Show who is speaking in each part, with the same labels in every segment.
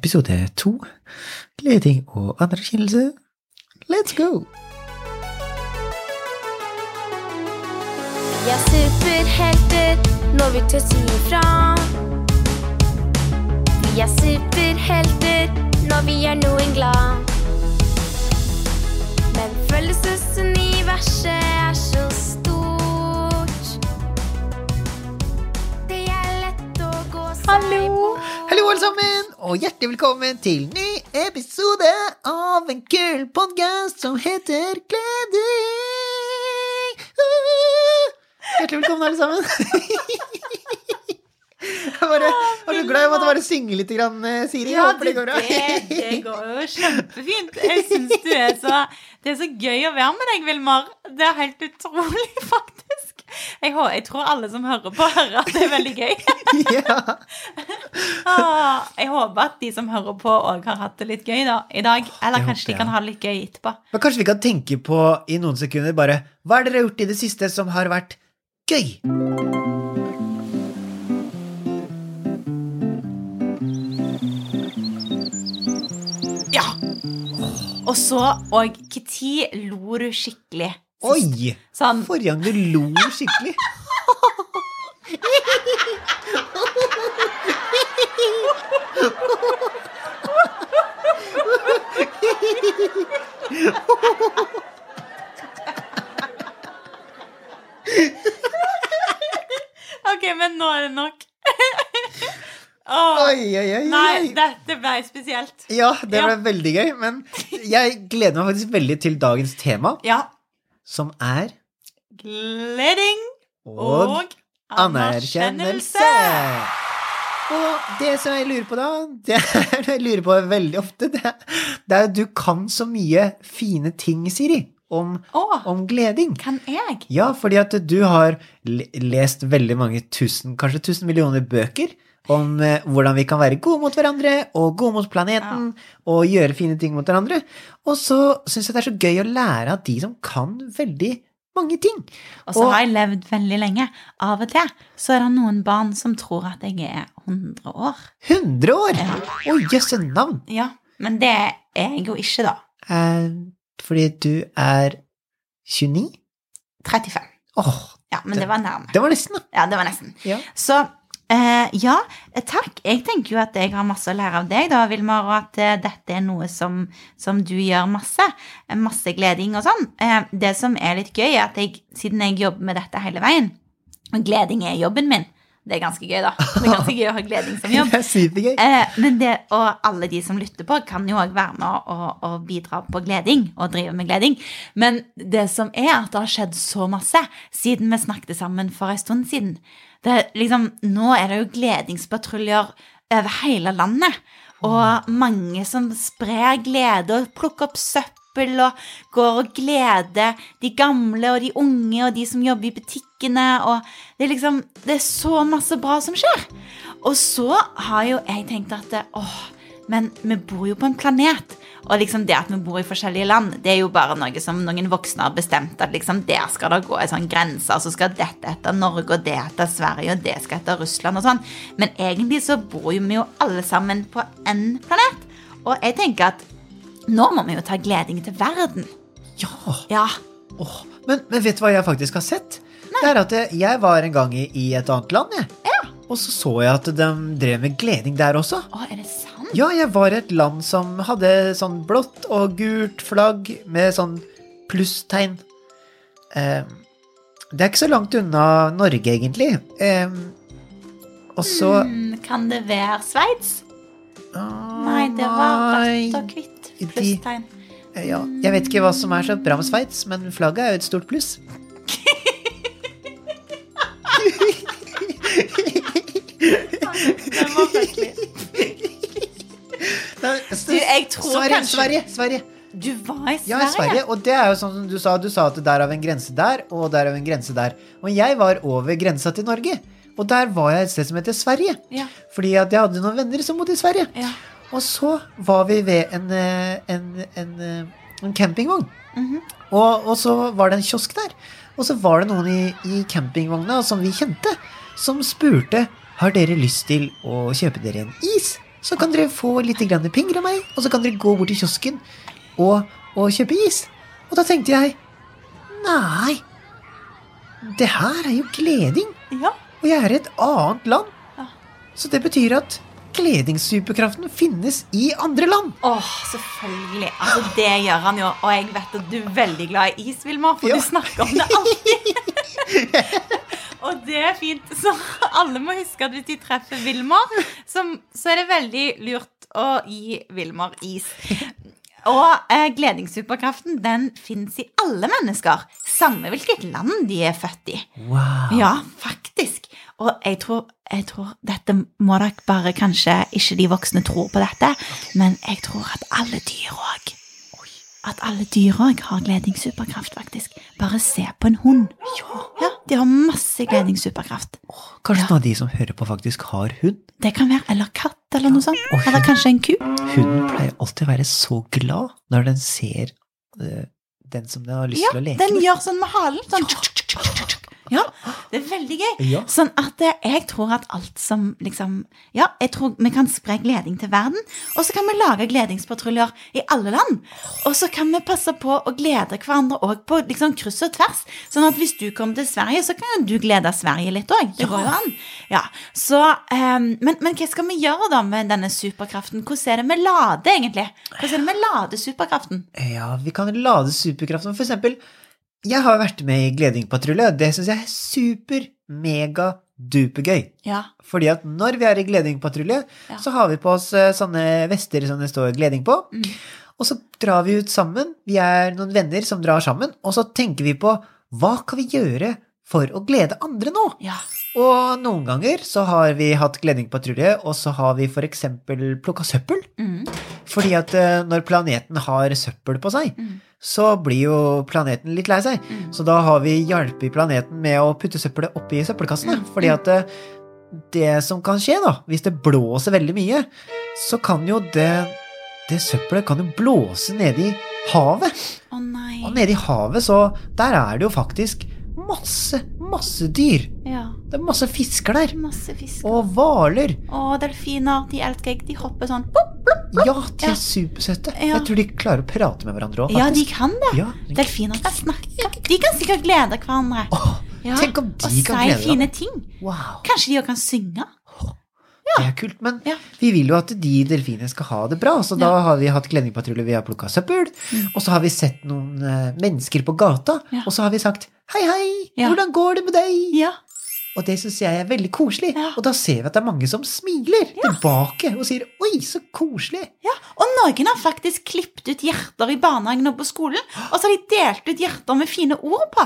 Speaker 1: episode to. Gleding og anerkjennelse. Let's go!
Speaker 2: Vi er superhelter når vi tør si ifra. Vi er superhelter når vi gjør noen glad. Men følelsesuniverset er så
Speaker 1: alle sammen, og hjertelig velkommen til ny episode av en kul podkast som heter Gleding. Uh! Hjertelig velkommen, alle sammen. Jeg bare, var så glad jeg måtte bare synge litt, grann, eh, Siri.
Speaker 3: Ja,
Speaker 1: det går
Speaker 3: det, det går jo kjempefint. Jeg syns du er så Det er så gøy å være med deg, Vilmar. Det er helt utrolig, faktisk. Jeg, jeg tror alle som hører på, hører at det er veldig gøy.
Speaker 1: Ja.
Speaker 3: Ah, Jeg håper at de som hører på, òg har hatt det litt gøy da, i dag. Eller kanskje de kan ha det litt gøy etterpå.
Speaker 1: Men kanskje vi kan tenke på i noen sekunder bare Hva har dere gjort i det siste som har vært gøy?
Speaker 3: Ja! Og så og Når lo du skikkelig?
Speaker 1: Oi!
Speaker 3: Sånn
Speaker 1: Forrige gang du lo skikkelig.
Speaker 3: Ok, men nå er det nok. Oh,
Speaker 1: Oi, oi, oi.
Speaker 3: Nei, dette ble spesielt.
Speaker 1: Ja, det
Speaker 3: Ja.
Speaker 1: ble veldig gøy, men jeg gleder meg faktisk veldig til dagens tema,
Speaker 3: Ja.
Speaker 1: Som er
Speaker 3: Gleding
Speaker 1: Og,
Speaker 3: og
Speaker 1: anerkjennelse. Og det som jeg lurer på da, det er jeg lurer på veldig ofte, det er, det er at du kan så mye fine ting, Siri, om,
Speaker 3: Å,
Speaker 1: om gleding.
Speaker 3: kan jeg?
Speaker 1: Ja, fordi at du har lest veldig mange tusen, kanskje tusen millioner bøker om eh, hvordan vi kan være gode mot hverandre og gode mot planeten og gjøre fine ting mot hverandre. Og så syns jeg det er så gøy å lære av de som kan veldig mange ting.
Speaker 3: Og så
Speaker 1: Og-
Speaker 3: har jeg levd veldig lenge. Av og til så er det noen barn som tror at jeg er 100 år.
Speaker 1: 100 år!
Speaker 3: Ja.
Speaker 1: Å, jøsse navn!
Speaker 3: Ja, men det er jeg jo ikke, da.
Speaker 1: Eh, fordi du er 29?
Speaker 3: 35.
Speaker 1: Åh,
Speaker 3: Ja, men det var nærme.
Speaker 1: det var nesten, da.
Speaker 3: Ja, det var nesten.
Speaker 1: Ja.
Speaker 3: Så eh, ja, eh, takk. Jeg tenker jo at jeg har masse å lære av deg, da, Vilmar, og at eh, dette er noe som, som du gjør masse. Masse gleding og sånn. Eh, det som er litt gøy, er at jeg, siden jeg jobber med dette hele veien, og gleding er jobben min Det er ganske gøy, da. Det er ganske gøy å ha gleding som jobb.
Speaker 1: Det er.
Speaker 3: Eh, men det, og alle de som lytter på, kan jo òg være med og, og bidra på gleding og drive med gleding. Men det som er at det har skjedd så masse siden vi snakket sammen for en stund siden. Det, liksom, nå er det jo gledingspatruljer over hele landet. Og mange som sprer glede og plukker opp søppel og går og gleder de gamle og de unge og de som jobber i butikkene. Og det er liksom Det er så masse bra som skjer. Og så har jo jeg tenkt at åh, men vi bor jo på en planet. Og liksom det at vi bor i forskjellige land, det er jo bare noe som noen voksne har bestemt. At liksom der skal det gå en sånn grense, og så skal dette etter Norge, og det etter Sverige, og det skal etter Russland og sånn. Men egentlig så bor jo vi jo alle sammen på én planet. Og jeg tenker at nå må vi jo ta gleding til verden.
Speaker 1: Ja.
Speaker 3: Ja.
Speaker 1: Oh, men, men vet du hva jeg faktisk har sett? Det er at jeg, var en gang i, i et annet land, jeg. Og så så jeg at de drev med gleding der også.
Speaker 3: Å?
Speaker 1: Ja, jeg var i et land som hadde sånn blått og gult flagg med sånn plusstegn. Eh, det er ikke så langt unna Norge, egentlig. Eh, og så
Speaker 3: Mm, kan det være Sveits?
Speaker 1: Ah,
Speaker 3: Nei, det var rødt og hvitt.
Speaker 1: De-
Speaker 3: Plusstegn.
Speaker 1: Ja, jeg vet ikke hva som er så bra med Sveits, men flagget er jo et stort pluss.
Speaker 3: Den var festlig. Du, jeg tror
Speaker 1: Sverige,
Speaker 3: kanskje-
Speaker 1: Sverige, Sverige.
Speaker 3: Du var i Sverige?
Speaker 1: Ja, i Sverige. Og det er jo sånn som du sa, du sa at der er av en grense der, og der av en grense der. Og jeg var over grensa til Norge, og der var jeg et sted som heter Sverige.
Speaker 3: Ja.
Speaker 1: Fordi at jeg hadde noen venner som bodde i Sverige.
Speaker 3: Ja.
Speaker 1: Og så var vi ved en, eh, en, en, eh, en campingvogn.
Speaker 3: Mhm.
Speaker 1: og, og så var det en kiosk der. Og så var det noen i, i campingvogna som vi kjente, som spurte har dere lyst til å kjøpe dere en is. Så kan dere få litt penger av meg, og så kan dere gå bort til kiosken og, og kjøpe is. Og da tenkte jeg Nei, det her er jo gleding,
Speaker 3: Ja.
Speaker 1: og jeg er i et annet land.
Speaker 3: Ja.
Speaker 1: Så det betyr at gledingssuperkraften finnes i andre land.
Speaker 3: Åh, selvfølgelig. Altså, det gjør han jo. Og jeg vet at du er veldig glad i is, Vilmar, for
Speaker 1: Ja.
Speaker 3: du snakker om det alltid. og det er fint. Så alle må huske at hvis de treffer Vilmar, så, så er det veldig lurt å gi Vilmar is. Og eh, gledingssuperkraften den fins i alle mennesker, samme hvilket land de er født i.
Speaker 1: Wow.
Speaker 3: Ja, faktisk. Og jeg tror, jeg tror dette må dere bare kanskje Ikke de voksne tror på dette, men jeg tror at alle dyr òg At alle dyr òg har gledingssuperkraft, faktisk. Bare se på en hund. Ja, De har masse gledingssuperkraft.
Speaker 1: Kanskje
Speaker 3: Ja.
Speaker 1: noen av de som hører på, faktisk har hund?
Speaker 3: Det kan være eller katt eller noe sånt.
Speaker 1: Oi.
Speaker 3: Eller kanskje en ku.
Speaker 1: Hunden pleier alltid å være så glad når den ser øh, den som den har lyst
Speaker 3: Ja,
Speaker 1: til å leke
Speaker 3: den
Speaker 1: med.
Speaker 3: gjør sånn med halen. Sånn. Ja, det er veldig gøy.
Speaker 1: Ja.
Speaker 3: Sånn at eh, jeg tror at alt som liksom Ja, jeg tror vi kan spre gleding til verden. Og så kan vi lage gledingspatruljer i alle land. Og så kan vi passe på å glede hverandre òg på liksom kryss og tvers. Sånn at hvis du kommer til Sverige, så kan du glede Sverige litt òg. Det går jo an. Ja, så, ehm, men, men hva skal vi gjøre da med denne superkraften? Hvordan er det med lade, egentlig? Hvordan er det med ladesuperkraften?
Speaker 1: Ja, vi kan lade superkraften. For eksempel, jeg har vært med i Gledingpatrulje, og det syns jeg er super, mega, dupergøy.
Speaker 3: Ja.
Speaker 1: Fordi at når vi er i Gledingpatrulje,
Speaker 3: Ja.
Speaker 1: så har vi på oss eh, sånne vester som det står Gleding på.
Speaker 3: Mm.
Speaker 1: Og så drar vi ut sammen. Vi er noen venner som drar sammen. Og så tenker vi på hva kan vi gjøre for å glede andre nå?
Speaker 3: Ja.
Speaker 1: Og noen ganger så har vi hatt Gledingpatrulje, og så har vi for eksempel plukka søppel.
Speaker 3: Mm.
Speaker 1: Fordi at eh, når planeten har søppel på seg,
Speaker 3: Mm.
Speaker 1: Så blir jo planeten litt lei seg.
Speaker 3: Mm.
Speaker 1: Så da har vi hjulpet planeten med å putte søppelet oppi søppelkassene.
Speaker 3: Mm.
Speaker 1: Fordi at eh, det som kan skje, da, hvis det blåser veldig mye, så kan jo det, det søppelet kan jo blåse nedi i havet.
Speaker 3: Å nei.
Speaker 1: Og nedi i havet, så der er det jo faktisk masse, masse dyr.
Speaker 3: Ja.
Speaker 1: Det er masse fisker der.
Speaker 3: Masse fisker.
Speaker 1: Og hvaler.
Speaker 3: Og delfiner, de elsker jeg. De hopper sånn pop, plopp.
Speaker 1: Ja, de
Speaker 3: Ja.
Speaker 1: er supersøte.
Speaker 3: Ja.
Speaker 1: Jeg tror de klarer å prate med hverandre òg,
Speaker 3: Ja, de kan det.
Speaker 1: Ja,
Speaker 3: Delfiner kan snakke. De kan sikkert glede hverandre.
Speaker 1: Åh,
Speaker 3: Ja,
Speaker 1: tenk om de
Speaker 3: og
Speaker 1: kan
Speaker 3: si
Speaker 1: glede
Speaker 3: fine ting.
Speaker 1: Wow,
Speaker 3: Kanskje de òg kan synge.
Speaker 1: Det er kult. Men vi vil jo at de delfinene skal ha det bra, så da.
Speaker 3: Mm.
Speaker 1: har vi hatt Glenningpatrulje, vi har plukka søppel, og så har vi sett noen eh, mennesker på gata, og så har vi sagt hei, hei, hvordan går det med deg?
Speaker 3: Ja.
Speaker 1: Og det syns jeg er veldig koselig.
Speaker 3: Ja.
Speaker 1: Og da ser vi at det er mange som smiler tilbake og sier oi, så koselig.
Speaker 3: ja. Og noen har faktisk klippet ut hjerter i barnehagen og på skolen, og så har de delt ut hjerter med fine ord på.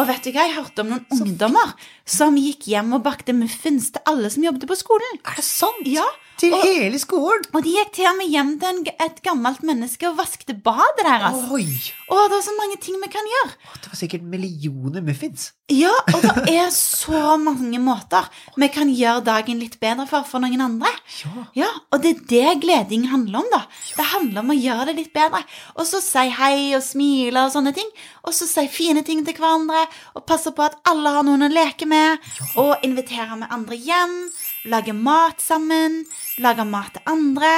Speaker 3: Og vet du hva, jeg hørte om noen ungdommer som gikk hjem og bakte muffins til alle som jobbet på skolen.
Speaker 1: Er det sant?
Speaker 3: Ja,
Speaker 1: Til
Speaker 3: og-
Speaker 1: hele skolen?
Speaker 3: Og de gikk til og med hjem til en, et gammelt menneske og vaskte badet deres.
Speaker 1: Oi!
Speaker 3: Og det er så mange ting vi kan gjøre.
Speaker 1: Det var sikkert millioner muffins.
Speaker 3: Ja, og det er så mange måter vi kan gjøre dagen litt bedre for for noen andre.
Speaker 1: Ja.
Speaker 3: Ja, og det er det gleding handler om, da. Det handler om å gjøre det litt bedre. Og så si hei og smile og sånne ting. Og så si fine ting til hverandre, og passe på at alle har noen å leke med. Og invitere med andre hjem. Lage mat sammen. Lage mat til andre.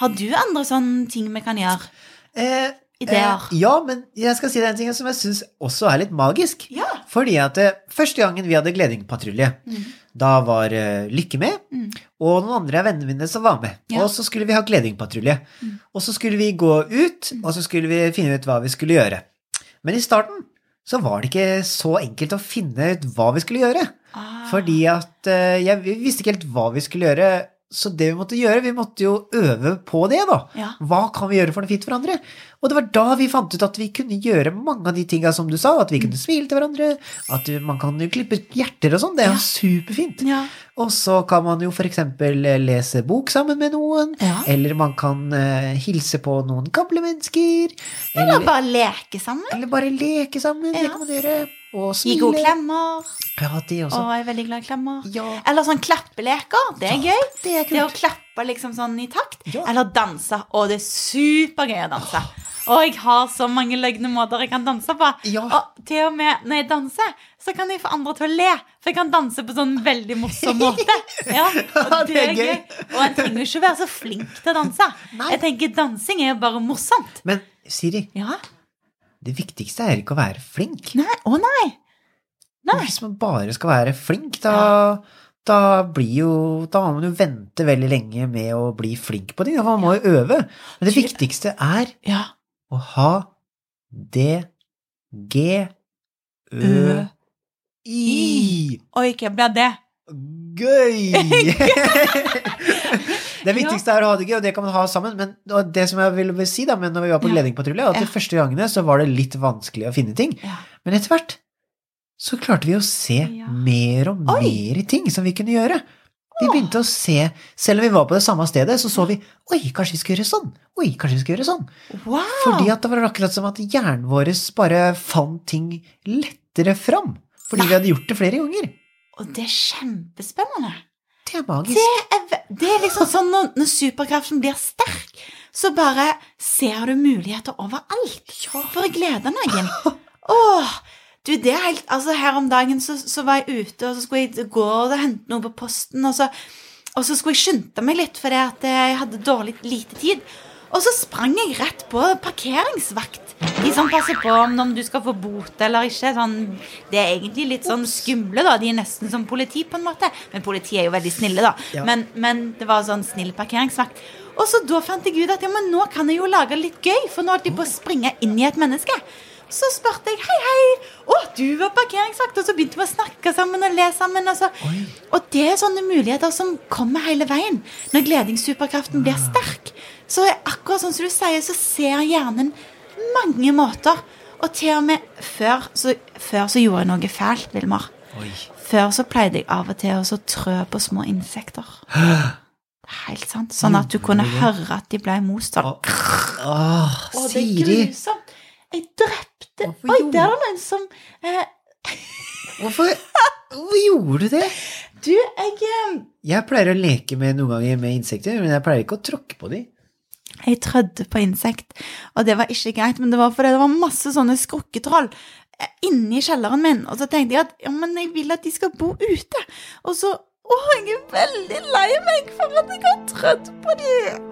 Speaker 3: Har du andre sånne ting vi kan gjøre?
Speaker 1: Eh,
Speaker 3: Ideer.
Speaker 1: Eh, ja, men jeg skal si deg en ting som jeg syns også er litt magisk.
Speaker 3: Ja.
Speaker 1: Fordi at eh, første gangen vi hadde Gledingpatrulje, da var uh, Lykke med,
Speaker 3: Mm.
Speaker 1: og noen andre av vennene mine som var med.
Speaker 3: Ja.
Speaker 1: Og så skulle vi ha Gledingpatrulje. Og så skulle vi gå ut, og så skulle vi finne ut hva vi skulle gjøre. Men i starten så var det ikke så enkelt å finne ut hva vi skulle gjøre.
Speaker 3: Ah.
Speaker 1: Fordi at uh, jeg visste ikke helt hva vi skulle gjøre. Så det vi måtte gjøre, vi måtte jo øve på det, da.
Speaker 3: Ja.
Speaker 1: Hva kan vi gjøre for noe fint for andre? Og det var da vi fant ut at vi kunne gjøre mange av de tinga som du sa. At vi kunne smile til hverandre, at man kan jo klippe hjerter og sånn. Det er
Speaker 3: Ja.
Speaker 1: superfint.
Speaker 3: Ja.
Speaker 1: Og så kan man jo eksempel eh, lese bok sammen med noen. Eller man kan uh, hilse på noen gamle mennesker.
Speaker 3: Eller
Speaker 1: Eller,
Speaker 3: bare leke sammen.
Speaker 1: eller bare leke sammen. Det kan man gjøre. Og
Speaker 3: Gi
Speaker 1: smile.
Speaker 3: gode klemmer.
Speaker 1: Ja, det også.
Speaker 3: Og jeg er veldig glad i klemmer.
Speaker 1: Ja,
Speaker 3: Eller sånn klappeleker. Det er gøy.
Speaker 1: det er
Speaker 3: Det å klappe liksom sånn i takt.
Speaker 1: Ja.
Speaker 3: Eller danse. Og det er supergøy å danse. Og jeg har så mange løgne måter jeg kan danse på.
Speaker 1: Ja.
Speaker 3: Og til og med når jeg danser, så kan jeg få andre til å le. For jeg kan danse på sånn veldig morsom måte. Ja, og
Speaker 1: Det er gøy.
Speaker 3: Og en trenger ikke være så flink til å danse.
Speaker 1: Nei.
Speaker 3: Jeg tenker Dansing er jo bare morsomt.
Speaker 1: Men Siri,
Speaker 3: Ja.
Speaker 1: Det viktigste er ikke å være flink.
Speaker 3: Nei. Å nei. Nei.
Speaker 1: Hvis man bare skal være flink, da, da blir jo Da må man jo vente veldig lenge med å bli flink på ting. Man må jo øve. Men det
Speaker 3: Ty-
Speaker 1: viktigste er
Speaker 3: Ja.
Speaker 1: å ha D, G, Ø, I.
Speaker 3: Oi, hva blir det?
Speaker 1: Gøy! det viktigste er å ha det gøy, og det kan man ha sammen. Men det som jeg ville si da, men når vi var på
Speaker 3: Ja.
Speaker 1: Gledingpatrulje, at de første gangene så var det litt vanskelig å finne ting. Men etter hvert så klarte vi å se mer og
Speaker 3: Oi.
Speaker 1: i ting som vi kunne gjøre. Vi begynte å se, selv om vi var på det samme stedet, så så vi Oi, kanskje vi skal gjøre sånn. Oi, kanskje vi skal gjøre sånn.
Speaker 3: Wow.
Speaker 1: Fordi at det var akkurat som at hjernen vår bare fant ting lettere fram. Fordi vi hadde gjort det flere ganger.
Speaker 3: Og det er kjempespennende.
Speaker 1: Det er magisk.
Speaker 3: Det er, det er liksom sånn når, når superkraften blir sterk, så bare ser du muligheter overalt. For å glede noen. Åh, du, det er helt Altså, her om dagen så, så var jeg ute, og så skulle jeg gå og hente noe på posten, og så, og så skulle jeg skynde meg litt fordi at jeg hadde dårlig lite tid. Og så sprang jeg rett på parkeringsvakt. De som passer på om, om du skal få bot eller ikke. Sånn, det er egentlig litt sånn skumle, da. De er nesten som politi, på en måte. Men politiet er jo veldig snille, da.
Speaker 1: Ja.
Speaker 3: Men, men det var sånn snill parkeringsvakt. Og så da fant jeg ut at ja, men nå kan jeg jo lage litt gøy, for nå holdt de på å springe inn i et menneske. Så spurte jeg hei, hei, å, du var parkeringsvakt, og så begynte vi å snakke sammen og le sammen. Og, så. Og det er sånne muligheter som kommer hele veien når gledingssuperkraften blir sterk. Så er akkurat sånn som du sier, så ser hjernen mange måter. Og til og med før så, før så gjorde jeg noe fælt, Vilmar.
Speaker 1: Oi.
Speaker 3: Før så pleide jeg av og til å så trø på små insekter. Helt sant. Sånn at du kunne høre at de ble most. Sånn.
Speaker 1: Åh,
Speaker 3: Åh, det er grusomt. Jeg drepte Oi, der er det noen som eh,
Speaker 1: Hvorfor, hvorfor gjorde du det?
Speaker 3: Du, jeg eh,
Speaker 1: Jeg pleier å leke med noen ganger med insekter, men jeg pleier ikke å tråkke på dem.
Speaker 3: Jeg trødde på insekt, og det var ikke greit, men det var fordi det var masse sånne skrukketroll eh, inni kjelleren min, og så tenkte jeg at ja, men jeg vil at de skal bo ute. Og så Å, jeg er veldig lei meg for at jeg har trødd på dem.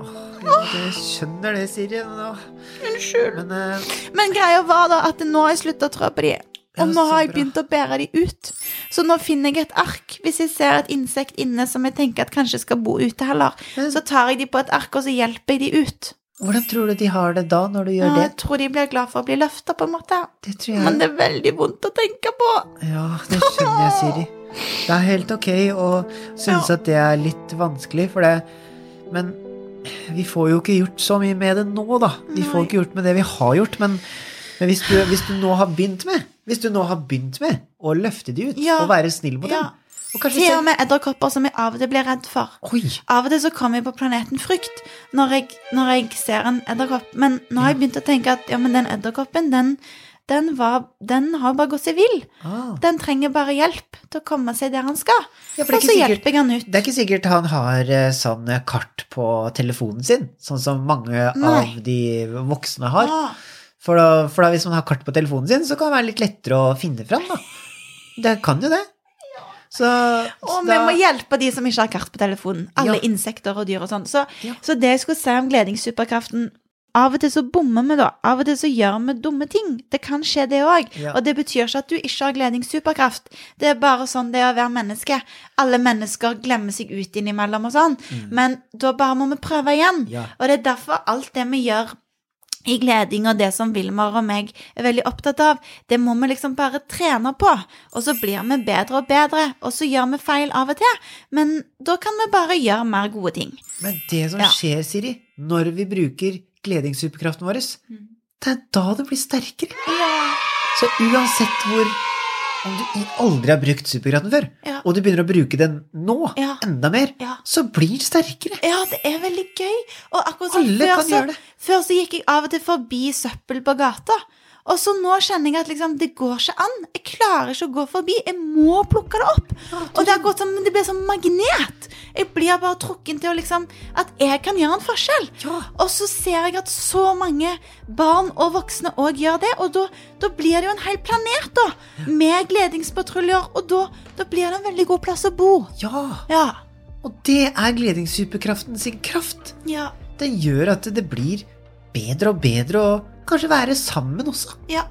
Speaker 1: Jeg skjønner det, Siri. men
Speaker 3: Unnskyld.
Speaker 1: Men uh...
Speaker 3: Men greia var da at nå har jeg sluttet å trø på dem. Og nå har jeg begynt å bære de ut. Så nå finner jeg et ark. Hvis jeg ser et insekt inne som jeg tenker at kanskje skal bo ute heller, så tar jeg de på et ark, og så hjelper jeg de ut.
Speaker 1: hvordan tror du de har det da, når du gjør
Speaker 3: Ja,
Speaker 1: det?
Speaker 3: jeg tror de blir glad for å bli løfta, på en måte.
Speaker 1: Det tror jeg.
Speaker 3: Men det er veldig vondt å tenke på.
Speaker 1: Ja, det skjønner jeg, Siri. Det er helt ok å synes
Speaker 3: Ja.
Speaker 1: at det er litt vanskelig, for det Men vi får jo ikke gjort så mye med det nå, da. Vi får ikke gjort med det vi har gjort, men, men hvis, du, hvis du nå har begynt med Hvis du nå har begynt med å løfte de ut
Speaker 3: Ja.
Speaker 1: og være snill mot
Speaker 3: Ja.
Speaker 1: dem
Speaker 3: Til og med edderkopper som jeg av og til blir redd for.
Speaker 1: Oi!
Speaker 3: Av og til så kommer jeg på planeten Frykt når jeg, når jeg ser en edderkopp. Men nå har jeg begynt å tenke at ja, men den edderkoppen, den, den, var, den har bare gått seg vill.
Speaker 1: Ah.
Speaker 3: Den trenger bare hjelp til å komme seg der han skal.
Speaker 1: Ja,
Speaker 3: og så
Speaker 1: sikkert-
Speaker 3: hjelper jeg han ut.
Speaker 1: Det er ikke sikkert han har eh, sånn kart på telefonen sin, sånn som mange
Speaker 3: Nei.
Speaker 1: av de voksne har.
Speaker 3: Ah,
Speaker 1: For, da, for da hvis man har kart på telefonen sin, så kan det være litt lettere å finne fram, da. Det kan jo det. Så,
Speaker 3: og vi må hjelpe de som ikke har kart på telefonen. Alle
Speaker 1: Ja.
Speaker 3: insekter og dyr og sånn. Så,
Speaker 1: Ja.
Speaker 3: så det jeg skulle si om gledingssuperkraften Av og til så bommer vi, da. Av og til så gjør vi dumme ting. Det kan skje, det òg.
Speaker 1: Ja.
Speaker 3: Og det betyr ikke at du ikke har gledingssuperkraft. Det er bare sånn det er å være menneske. Alle mennesker glemmer seg ut innimellom og sånn. Men da bare må vi prøve igjen.
Speaker 1: Mm.
Speaker 3: Og det er derfor alt det vi gjør i gleding og det som Vilmar og meg er veldig opptatt av, det må vi liksom bare trene på. Og så blir vi bedre og bedre, og så gjør vi feil av og til. Men da kan vi bare gjøre mer gode ting.
Speaker 1: Men det som
Speaker 3: Ja.
Speaker 1: skjer, Siri, når vi bruker gledingssuperkraften vår,
Speaker 3: Mm.
Speaker 1: det er da det blir sterkere. Så uansett hvor Om du aldri har brukt superkraften før,
Speaker 3: Ja.
Speaker 1: og du begynner å bruke den nå,
Speaker 3: Ja.
Speaker 1: enda mer,
Speaker 3: Ja.
Speaker 1: så blir du sterkere.
Speaker 3: Ja, det er veldig gøy. Og akkurat så,
Speaker 1: Alle
Speaker 3: før,
Speaker 1: kan
Speaker 3: så,
Speaker 1: gjøre det.
Speaker 3: før så gikk jeg av og til forbi søppel på gata. Og så nå kjenner jeg at liksom, det går ikke an. Jeg klarer ikke å gå forbi. Jeg må plukke det opp. Og det, har gått som, det blir som magnet. Jeg blir bare trukken til å liksom, at jeg kan gjøre en forskjell.
Speaker 1: Ja.
Speaker 3: Og så ser jeg at så mange barn og voksne òg gjør det, og da, da blir det jo en hel planet, da. Med gledingspatruljer, og da, da blir det en veldig god plass å bo.
Speaker 1: Ja,
Speaker 3: Ja.
Speaker 1: og det er gledingssuperkraften sin kraft.
Speaker 3: Ja.
Speaker 1: Den gjør at det blir bedre og bedre å kanskje være sammen også.
Speaker 3: Ja.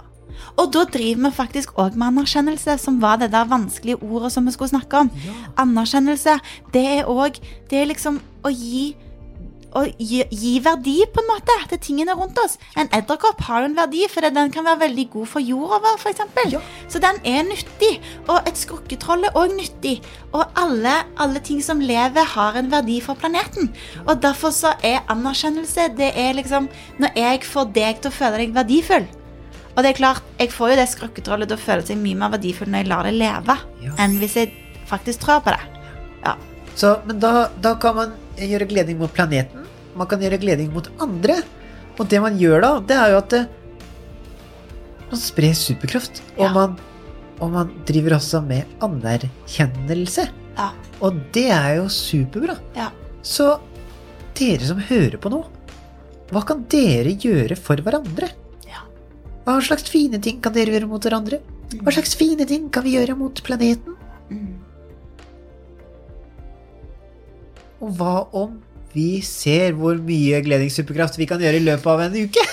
Speaker 3: Og da driver vi faktisk òg med anerkjennelse, som var det der vanskelige ordet som vi skulle snakke om.
Speaker 1: Ja.
Speaker 3: Anerkjennelse, det er òg Det er liksom å gi å gi, gi verdi, på en måte, til tingene rundt oss. En edderkopp har jo en verdi, for den kan være veldig god for jorda, f.eks.
Speaker 1: Ja.
Speaker 3: Så den er nyttig. Og et skrukketroll er òg nyttig. Og alle, alle ting som lever, har en verdi for planeten. Og derfor så er anerkjennelse det er liksom når jeg får deg til å føle deg verdifull. Og det er klart, jeg får jo det skrukketrollet til å føle seg mye mer verdifull når jeg lar det leve,
Speaker 1: Ja.
Speaker 3: enn hvis jeg faktisk tror på det. Ja.
Speaker 1: Så, men da, da kan man gjøre gleding mot planeten. Man kan gjøre gleding mot andre. Og det man gjør da, det er jo at man sprer superkraft. Og,
Speaker 3: Ja.
Speaker 1: man, og man driver også med anerkjennelse.
Speaker 3: Ja.
Speaker 1: Og det er jo superbra.
Speaker 3: Ja.
Speaker 1: Så dere som hører på nå, hva kan dere gjøre for hverandre?
Speaker 3: Ja.
Speaker 1: Hva slags fine ting kan dere gjøre mot hverandre? Hva slags fine ting kan vi gjøre mot planeten? Og hva om vi ser hvor mye gledningssuperkraft vi kan gjøre i løpet av en uke?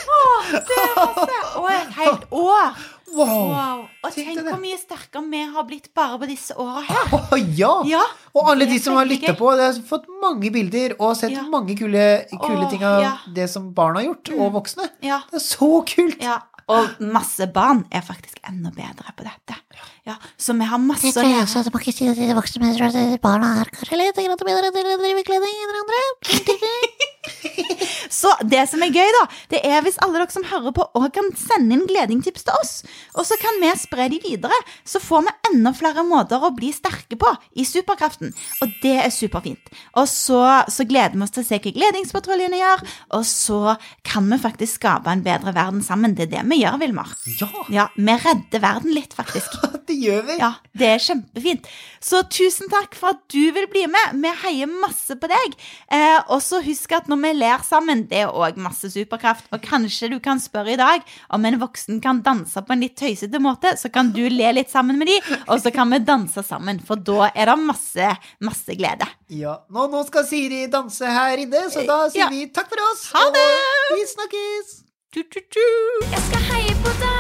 Speaker 3: Og et helt år!
Speaker 1: Wow!
Speaker 3: Wow. Og
Speaker 1: Tenk
Speaker 3: hvor mye sterkere vi har blitt bare på disse åra her.
Speaker 1: Å, ja!
Speaker 3: Ja.
Speaker 1: Og alle de som har lytta på, Det har fått mange bilder og sett
Speaker 3: Ja.
Speaker 1: mange kule, kule
Speaker 3: oh,
Speaker 1: ting av
Speaker 3: ja. Mm.
Speaker 1: det som barn har gjort, og voksne.
Speaker 3: Ja.
Speaker 1: Det er så kult!
Speaker 3: ja. Og masse barn er faktisk enda bedre på dette. Ja, Så vi har masse å lære.
Speaker 4: at man ikke sier til voksne mennesker at barna er kanskje litt bedre til å drive kledning enn andre.
Speaker 3: Så det som er gøy, da, det er hvis alle dere som hører på, òg kan sende inn gledingtips til oss. Og så kan vi spre de videre. Så får vi enda flere måter å bli sterke på i superkraften. Og det er superfint. Og så, så gleder vi oss til å se hva Gledingspatruljen gjør, og så kan vi faktisk skape en bedre verden sammen. Det er det vi gjør, Vilmar.
Speaker 1: Ja,
Speaker 3: Ja, vi redder verden litt, faktisk.
Speaker 1: det gjør vi!
Speaker 3: Ja, det er kjempefint. Så tusen takk for at du vil bli med. Vi heier masse på deg. Eh, og så husk at når vi ler sammen, det er òg masse superkraft. Og kanskje du kan spørre i dag om en voksen kan danse på en litt tøysete måte, så kan du le litt sammen med de, og så kan vi danse sammen, for da er det masse, masse glede.
Speaker 1: Ja, nå, nå skal Siri danse her inne, så da sier
Speaker 3: Ja.
Speaker 1: vi takk for oss.
Speaker 3: Ha det!
Speaker 1: Og vi snakkes!
Speaker 3: Tu, tu, tu.
Speaker 2: Jeg skal heie på deg.